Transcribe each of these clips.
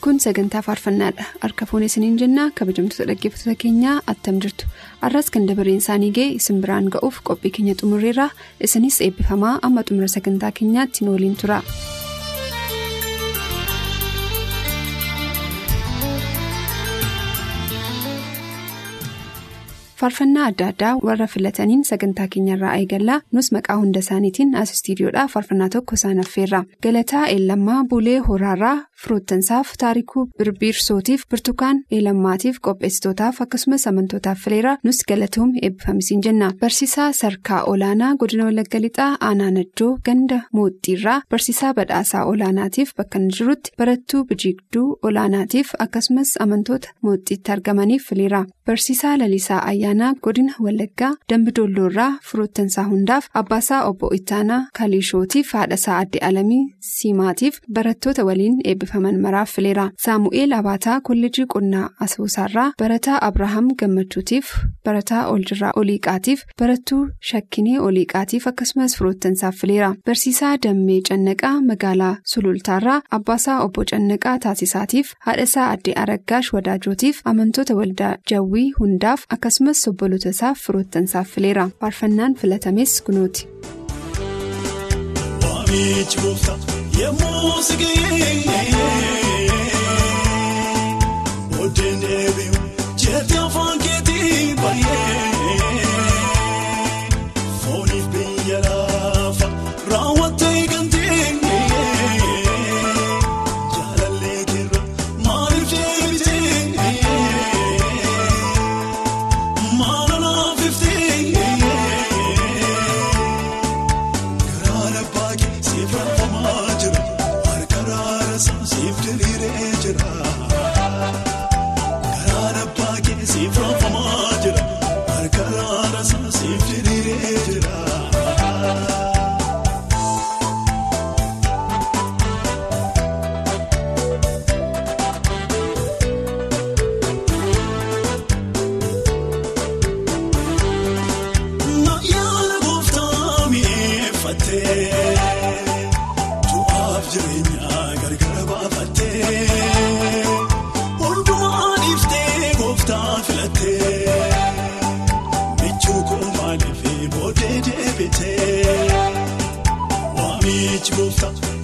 Kun sagantaa faarfannaadha. Harka fuun isiniin jennaa kabajamtoota dhaggeeffattoota keenyaa attam jirtu. Arras kan dabareen isaanii ga'e isin biraan ga'uuf qophii keenya xumurreerra. Isinis eebbifamaa amma xumura sagantaa keenyaatti nu waliin tura. Faarfannaa adda addaa warra filataniin sagantaa keenyarraa eegallaa nus maqaa hunda isaaniitiin as istiidiyoodhaa faarfannaa tokko isaan affeerra. Galataa eelammaa bulee horaarraa firoottansaaf taarikuu birbirsootiif birtukaan eelammaatiif qopheessitootaaf akkasumas amantootaaf fileera nus galatoom eebbifamisiin jenna. Barsiisaa sarkaa olaanaa godina walagga lixaa aanaa najjoo ganda mooxxiirraa barsiisaa badhaasaa olaanaatiif bakka jirutti barattuu bijiigduu olaanaatiif akkasumas amantoota mooxxiitti argamaniif fileera barsiisaa lalisaa ayyaanaa godina wallaggaa dambidoolloorraa firoottansaa hundaaf abbaasaa obbo ittaanaa kaliishootiif haadhasaa adde alamii siimaatiif barattoota waliin eebbifaman maraaf fileera. Saamu'eel abaataa kolleejii qonnaa asoosaarraa barataa abrahaam gammachuutiif barataa oljirraa oliiqaatiif barattuu shakkinee oliiqaatiif akkasumas firoottansaaf fileera. Barsiisaa dammee cannaqaa magaalaa sulultaarraa abbaasaa obbo cannaqaa taasisaatiif haadhasaa adde araggaash wadaajotiif amantoota waldaa jawwii hundaaf akkasumas obboloota isaaf firoottansaaf fileera faarfannaan filatames kunuuti.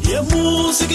የሙዚቃ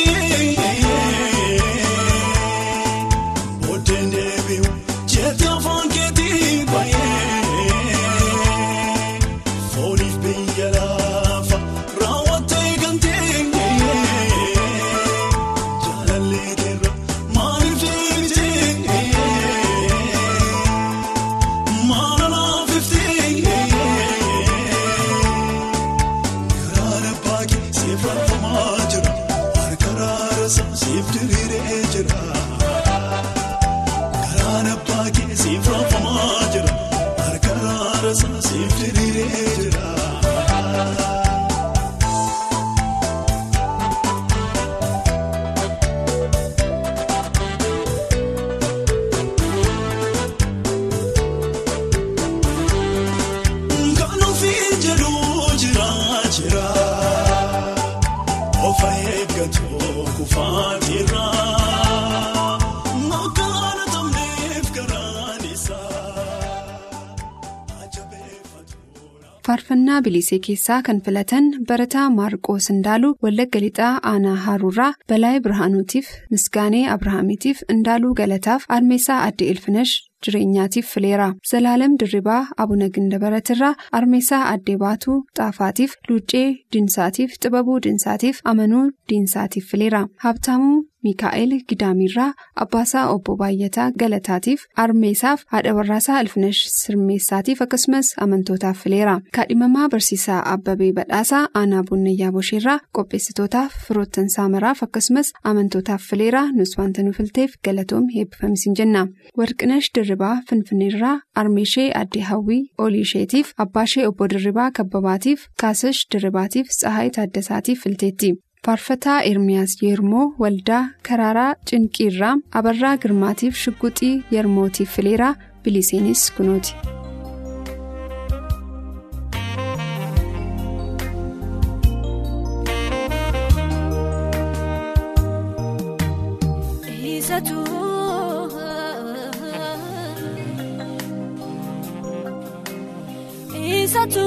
faarfannaa bilisee keessaa kan filatan barataa maarqoos indaaluu wallagga lixaa aanaa haaruurraa balaayee birhaanuutiif misgaanee abrahaamiitiif indaaluu galataaf armeessaa addee ilfinash jireenyaatiif fileera zalaalam dirribaa abuna gindabaratirraa armeessaa addee baatuu xaafaatiif luuccee diinsaatiif xibabuu diinsaatiif amanuu diinsaatiif fileera habtaamuu miikaa'el gidaamirraa abbaasaa obbo baay'ataa galataatiif armeessaaf haadha warraasaa ilfinash sirmeessaatiif akkasumas amantootaaf fileera kaadhimamaa barsiisaa abbabee badhaasaa aanaa bunnayyaa bosheerraa qopheessitootaaf firoottansaa maraaf akkasumas amantootaaf fileera nus wanta nu filteef galatoom heebbifamisiin jenna dirribaa finfinneerraa armeeshee addee hawwii oliisheetiif abbaashee obbo dirribaa kabbabaatiif kaasash dirribaatiif tsahaayii taaddasaatiif filteetti. faarfataa ermiyaas yermoo waldaa karaaraa cinqiirraa abarraa girmaatiif shugguxii yermootiif fileeraa biliseenis kunooti.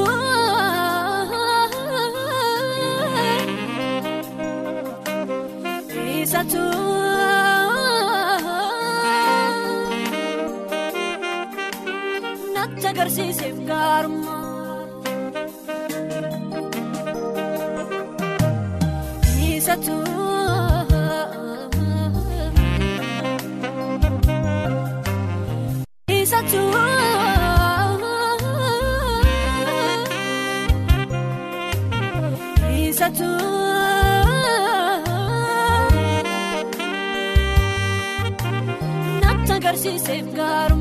Natti agarsiiseef gaarummaa Isatu Natti agarsiiseef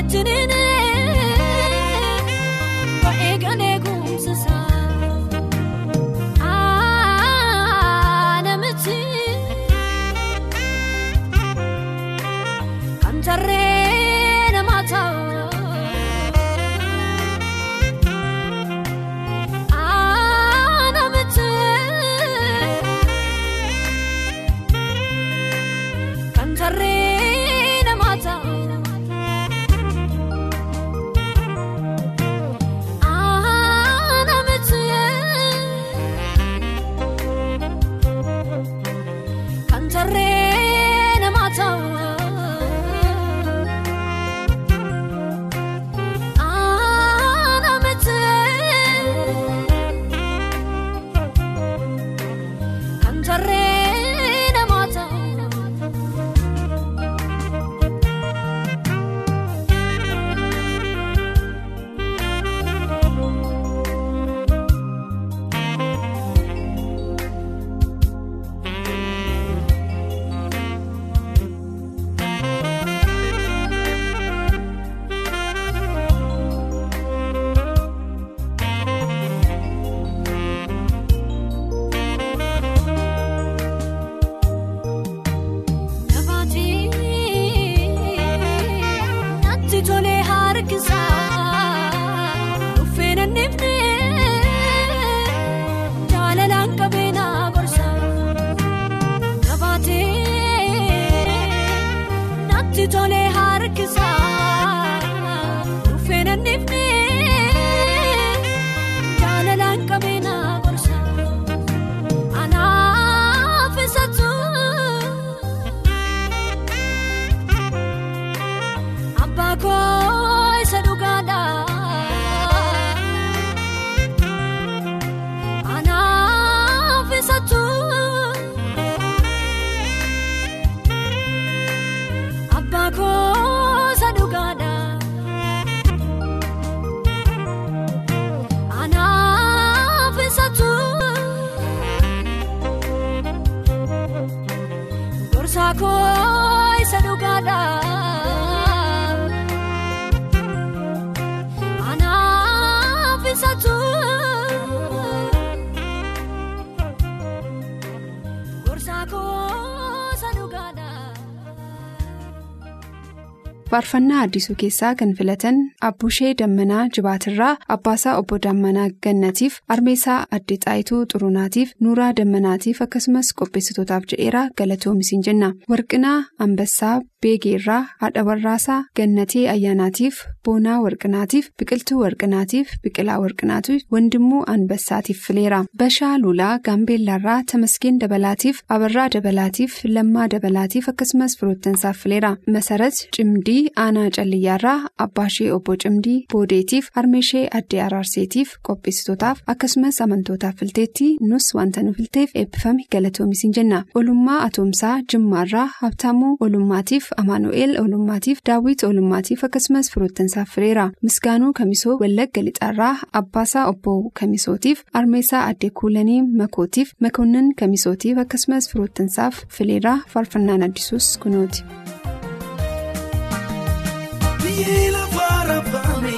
wajjiniin faarfannaa addisuu keessaa kan filatan abbushee dammanaa jibaatirraa abbaasaa obbo dammanaa gannatiif armeesaa addee xaayituu xurunaatiif nuuraa dammanaatiif akkasumas qopheessitootaaf jedheeraa galatoomisiin jenna. Warqinaa ambassaa beegeerraa haadha warraasaa gannatee ayyaanaatiif boonaa warqinaatiif biqiltuu warqinaatiif biqilaa warqinaatiif wandimmoo anbassaatiif fileera. Bashaa lulaa gaambeellaarraa tamaskeen dabalaatiif abarraa dabalaatiif lammaa dabalaatiif akkasumas firoottansaaf fileera. Masarat cimdii aanaa calliyyaarraa abbaashee obbo cimdii boodeetiif harmeeshee addee araarseetiif qopheessitootaaf akkasumas amantootaaf filteetti nus wanta nu filteef eebbifame galatoomisiin jenna. Olummaa atoomsaa jimmaarraa habtaamuu olummaatiif amaanu'eel olummaatiif daawwit olummaatiif akkasumas firoottansaaf fileera misgaanuu kamisoo wallagga lixaarraa abbaasaa obbo kamisootiif armeesaa addee kuulanii makootiif makoonnan kamisootiif akkasumas firoottansaaf fileera faarfannaan addisuus kunuuti. Biyyi lafaa raafame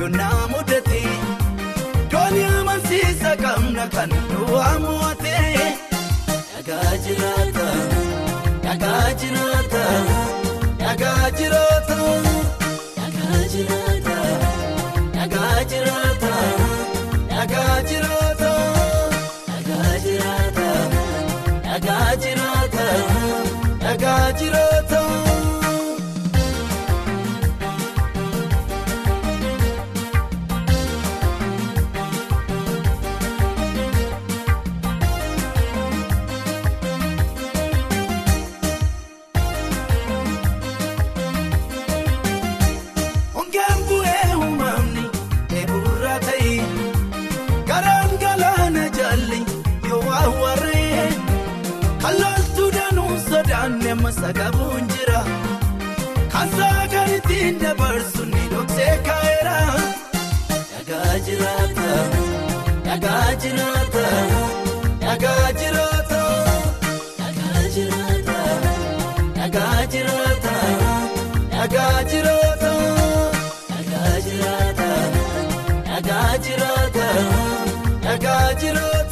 yoonaa mudate doonii amansiisa qabna kan du'aa mo'ate. Dhagaa jiraata, dhagaa jiraata, dhagaa jiraata, dhagaa jiraata, dhagaa jiraata, dhagaa jiraata, dhagaa jiraata, dhagaa jiraata, dhagaa jiraata. Qabuun jira kansaa kan ittiin dabarsu ni dhoksee kaa'eera. Dhagaa jiraata, dhagaa jiraata, dhagaa jiraata, dhagaa jiraata, dhagaa jiraata, dhagaa jiraata, dhagaa jiraata, dhagaa jiraata, dhagaa jiraata.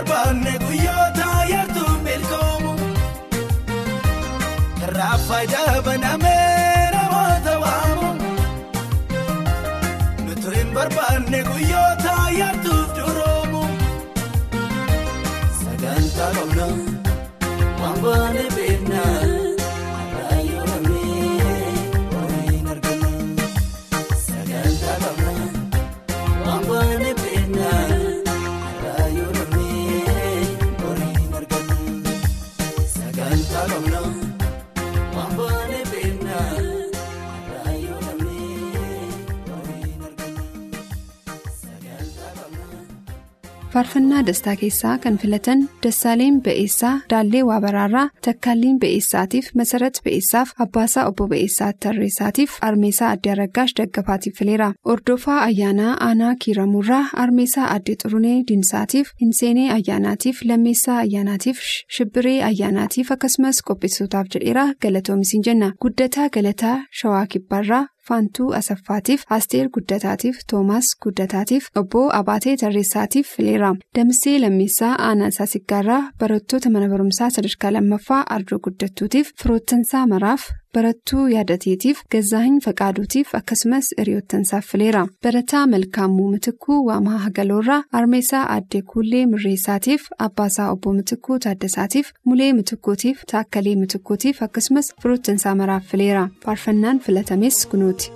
barbaanne guyyoota hedduu milkoomu. Raafa jabaname. Faarfannaa dastaa keessaa kan filatan dassaaleen ba'eessaa daallee waabaraarraa takkaalliin ba'eessaatiif masarat ba'eessaaf abbaasaa obbo ba'eessaa tarreessaatiif armeesaa addee aragaash daggafaatiif fileera ordofaa ayyaanaa aanaa kiiramuurraa armeesaa addee xurunee dinsaatiif hinseenee ayyaanaatiif lammeessaa ayyaanaatiif shibbiree ayyaanaatiif akkasumas qopheessitootaaf jedheera galatoomisin jenna guddataa galataa shawaa kibbaarraa. Faantuu asaffaatiif asteer guddataatiif toomaas guddataatiif obbo abaatee tarreessaatiif fileera damsee lammeessaa aanaa saasiggaarraa barattoota mana barumsaa sadarkaa lammaffaa ardoo guddattuutiif firoottansaa maraaf barattuu yaadateetiif gazaahin faqaaduutiif akkasumas hiriyoottansaaf fileera barataa malkaamuu mitikuu waamaa hagaloorraa armeessaa addee kuullee mirreessaatiif abbaasaa obbo mitikuu taaddasaatiif mulee mitikkuutiif taakkalee mitikkuutiif akkasumas firoottansaa maraaf fileera faarfannaan filatames kunuuti.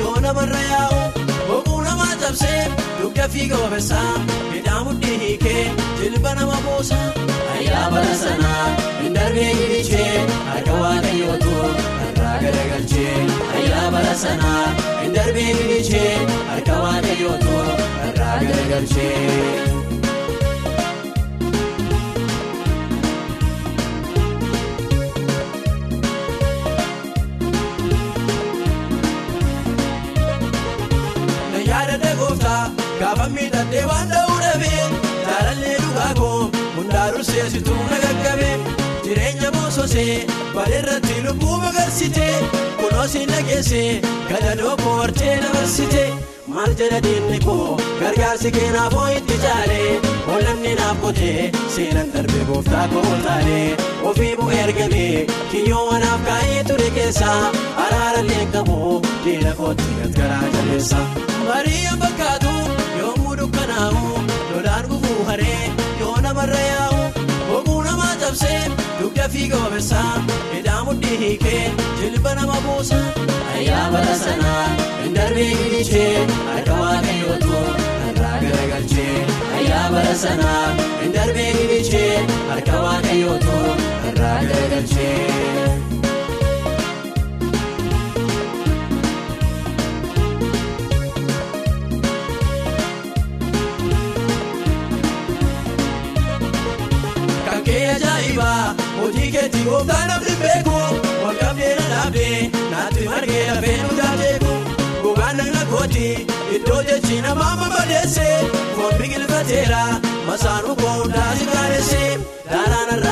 Yoo namarra yaa'u boquu namaa cabsee dugda fiiga wabeessaa midhaan mudhii hiikee jilba nama buusa ayyaa bara sanaa hin darbee gilichee harka waaqayyootu irraa garagalchee ayyaa bara sanaa hin darbee gilichee harka waaqayyootu irraa garagalchee. Miidhagdee waan dha'uu dhabee jaalallee dhugaa koo hundaa durseessituu na gaggabee jireenya boososee bareerratti lubbuu magarsitee kunoosii nageessee gadadoo koo wartee dabarsite maal jedha diinni koo gargaarsi keenaaf hoo itti caalee oollanni naaf qotee seenan darbee gooftaa koo taalee ofii bu'ee ergamee kiyyoo wanaaf kaa'ee ture keessaa araarallee qabu diina kootti gargaaraa jabeessa. Dukkanaa'u lolaan gufuu haree yoo namarra yaa'u boquu namaa cabsee dugda fiiga wabeessaa midhaan mudhii hiikee jilba nama buusa ayyaa bara sanaa hin darbee gilichee harka waaqayyootu irraa garagalchee ayyaa bara sanaa hin darbee gilichee harka waaqayyootu irraa garagalchee. Biqilfateera masaanuu koo hundaa si gaadesse daaraan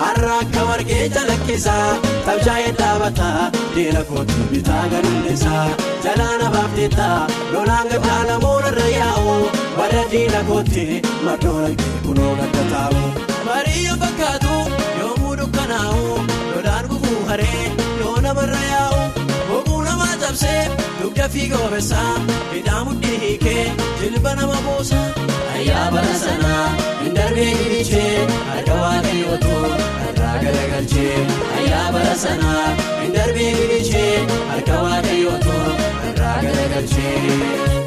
har'a akka margee calaqqisaa tabshaa'ee dhaabata diina kootti bitaa gadulleessaa jalaana baafteetta lolaan gaddaa lamuun irra yaa'u. Bara diina kootti maddoon kee kunoo gadda taa'u. Marii fakkaatu yommuu dukkanaa'u lolaan gufuu haree yoo namarra yaa'u cabsee dugda fiiga wabeessaa midhaan mudhii hiikee jilba nama buusa ayyaa bara sanaa hin darbee gilichee harka waaqayyootu irraa garagalchee ayyaa bara sanaa hin darbee gilichee harka waaqayyootu irraa garagalchee.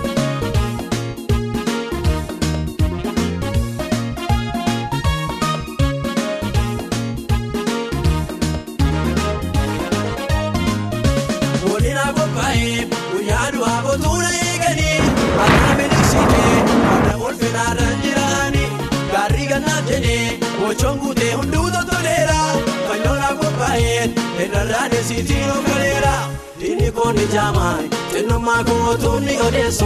Qophaa'ee irrarraan esiitiin of galeera diinni koonni jaamaan xinnummaa kootuun ni odeessu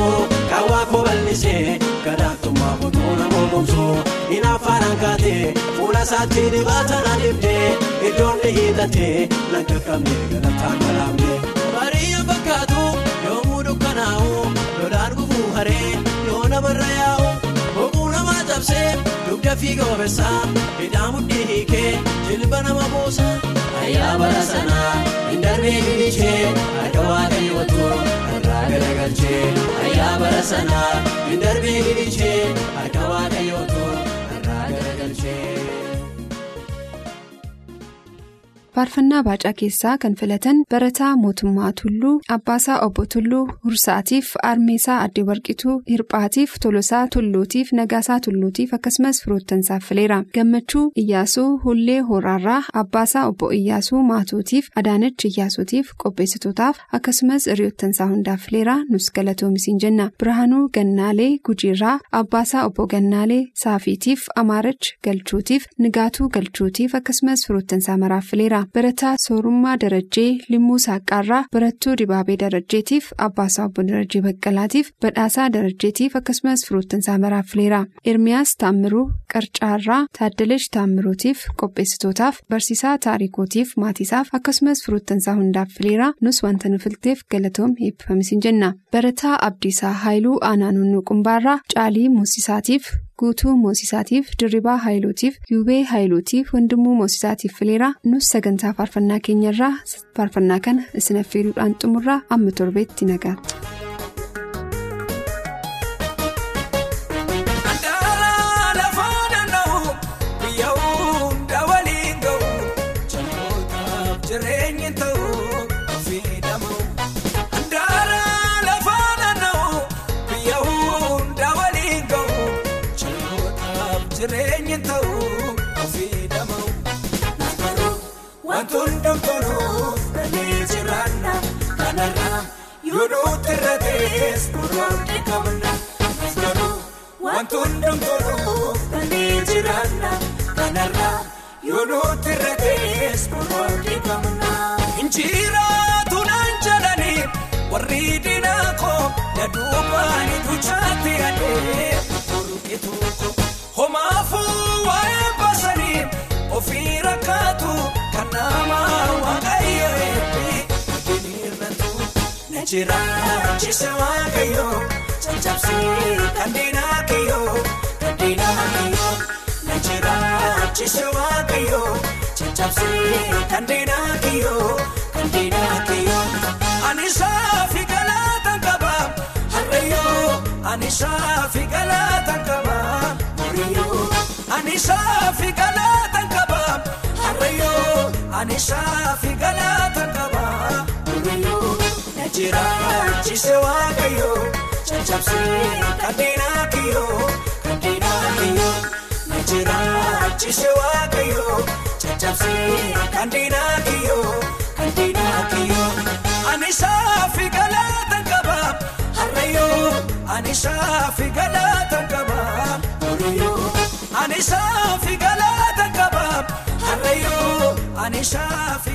kaawwaa koo bal'isee gadaaktummaa kootuuna moomomsu inni afaan kaatee fuula isaatti dibaata na dibdee iddoon ni hiixatee laga qabnee galataan galaamnee. Darbee gilichee harka waaqayyootu irraa garagalchee ayyaa bara sanaa hin darbee gilichee harka waaqayyootu faarfannaa baacaa keessaa kan filatan barataa mootummaa tulluu abbaasaa obbo tulluu hursaatiif armeesaa addee warqituu hirphaatiif tolosaa tulluutiif nagaasaa tulluutiif akkasumas firoottansaaf fileera gammachuu iyyaasuu hullee horaarraa abbaasaa obbo iyyaasuu maatuutiif adaanach iyyaasuutiif qopheessitootaaf akkasumas hiriyoottansaa hundaaf fileera nus galatoomisiin jenna birhaanuu gannaalee gujiirraa abbaasaa obbo gannaalee saafiitiif amaarach galchuutiif nigaatuu galchuutiif akkasumas firoottansaa maraaf fileera barataa soorummaa darajjee limmuu saaqaarraa barattuu dibaabee darajjeetiif abbaasaa obbo darajjee baqqalaatiif badhaasaa darajjeetiif akkasumas firoottansaa maraaf fileera ermiyaas taammiruu qarcaarraa taaddalesh taammiruutiif qopheessitootaaf barsiisaa taarikootiif maatiisaaf akkasumas firoottansaa hundaaf fileera nus wanta nu filteef galatoom eebbifamisiin jenna barataa abdiisaa haayiluu aanaanunnuu qumbaarraa caalii muusisaatiif guutuu moosisaatiif dirribaa haayiluutiif yuubee haayiluutiif wandimuu moosisaatiif fileera nus sagantaa faarfannaa keenyarraa faarfannaa kana isin affeeruudhaan xumurraa amma torbeetti nagaatti. Jireenyi ta'uu ofii dhama'u nafaroo wantoonni dhamtoonoo kanneen jiraanna kanarraa yoo nuti irra ta'es muraasni qabna nafaroo wantoonni dhamtoonoo kanneen jiraanna kanarraa yoo nuti irra ta'es muraasni qabna. Injiraatu naan jedhanii warri diinaa koo na duubaani duchaatti adee na jiraachise waaqayyo caccabsee kan diinaa kiyyoo kan diinaa kiyyoo na jiraachise waaqayyo caccabsee kan diinaa kiyyoo kan diinaa kiyyoo ani saafi galaataan qaba harreeyoo ani saafi galaataan qaba. Ani saafi galaataan qaba harreeyoo ani saafi galaataan qaba harreeyoo na jiraachise waaqayyoo caccabsee kan diinaa kiyyoo kan diinaa kiyyoo na jiraachise waaqayyoo caccabsee kan diinaa kiyyoo kan diinaa kiyyoo ani saafi galaataan qaba harreeyoo ani saafi galaataan qaba. Ani saafi galaataan qaba harreeyoo ani saafi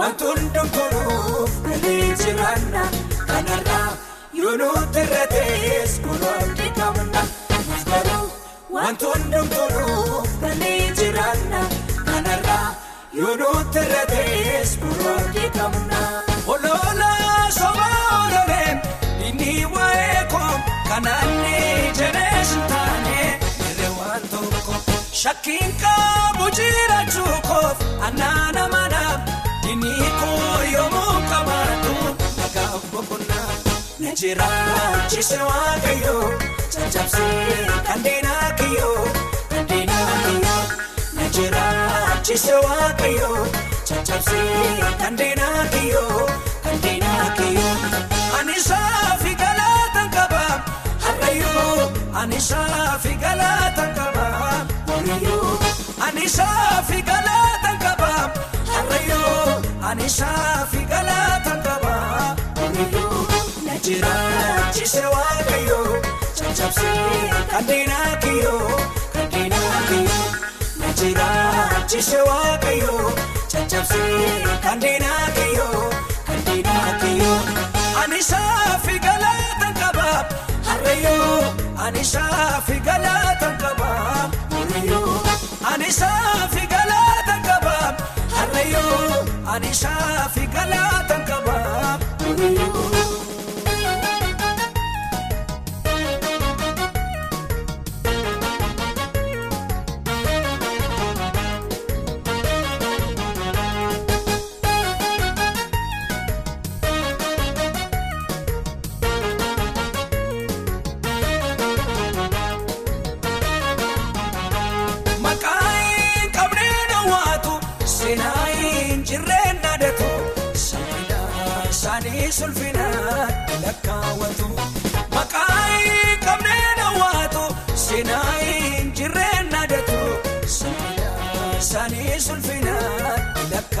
Wantoonni doggoruuf galee jiraanna kanarraa yoo nuti irra ta'es kunuunti qabna garuu wantoonni doggoruuf galee jiraanna kanarraa. Yoo nuti irra ta'es burooti qabna. Ololaa sobaa ololeen inni waa'ee koo kanaan ni jedhees taane irree waan tokko. Shakkiin qabu jiraachuu koof annaana manaaf inni koo yommuu qabaatu nagaaf boqonnaa. Na jiraachise waaqayyoo caccabsee kan diinaa kiyyoo kan diinaa kiyyoo na jiraachise waaqayyoo caccabsee kan diinaa kiyyoo kan diinaa kiyyoo ani saafi galaataan qaba harreeyoo ani saafi galaataan qaba horiyyoo ani saafi harreeyoo ani saafi galaataan qaba horiyyoo na jiraachise waaqayyoo caccabsee kan diinaa kiyyoo kan diinaa kiyyoo na jiraachise waaqayyoo caccabsee kan diinaa kiyyoo kan diinaa kiyyoo ani saafi galaataan qaba. ani saafi harreyyoo ani saafi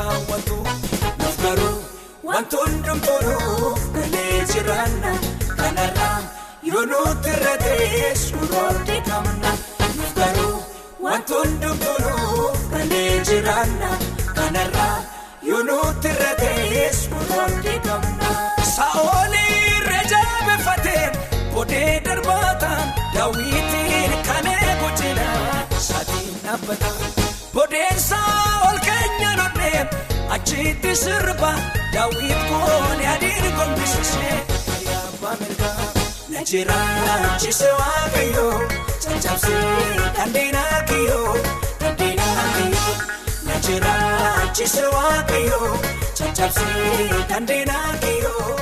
lakkaawwatu. Nuuf garuu wanti hundumtuunuuf galee jiraanna kanarraa yoo nuti irra ta'e suuraa qabna. Nuuf garuu. Wanti hundumtuunuuf galee jiraanna kanarraa yoo nuti irra ta'es muraasni qabna. Saa'olii reejaabeeffateen bodee darbaataan daawwitiin kan eegu jira saatiin dhaabbata. Achitti sirba daawwit koone adiin gombisisee ayyaabaa mirgaa. Na jiraachise waaqayyoo caccabsee kanneenaa kiyyoo kanneenaa kiyyoo. Na jiraachise waaqayyoo caccabsee kanneenaa kiyyoo.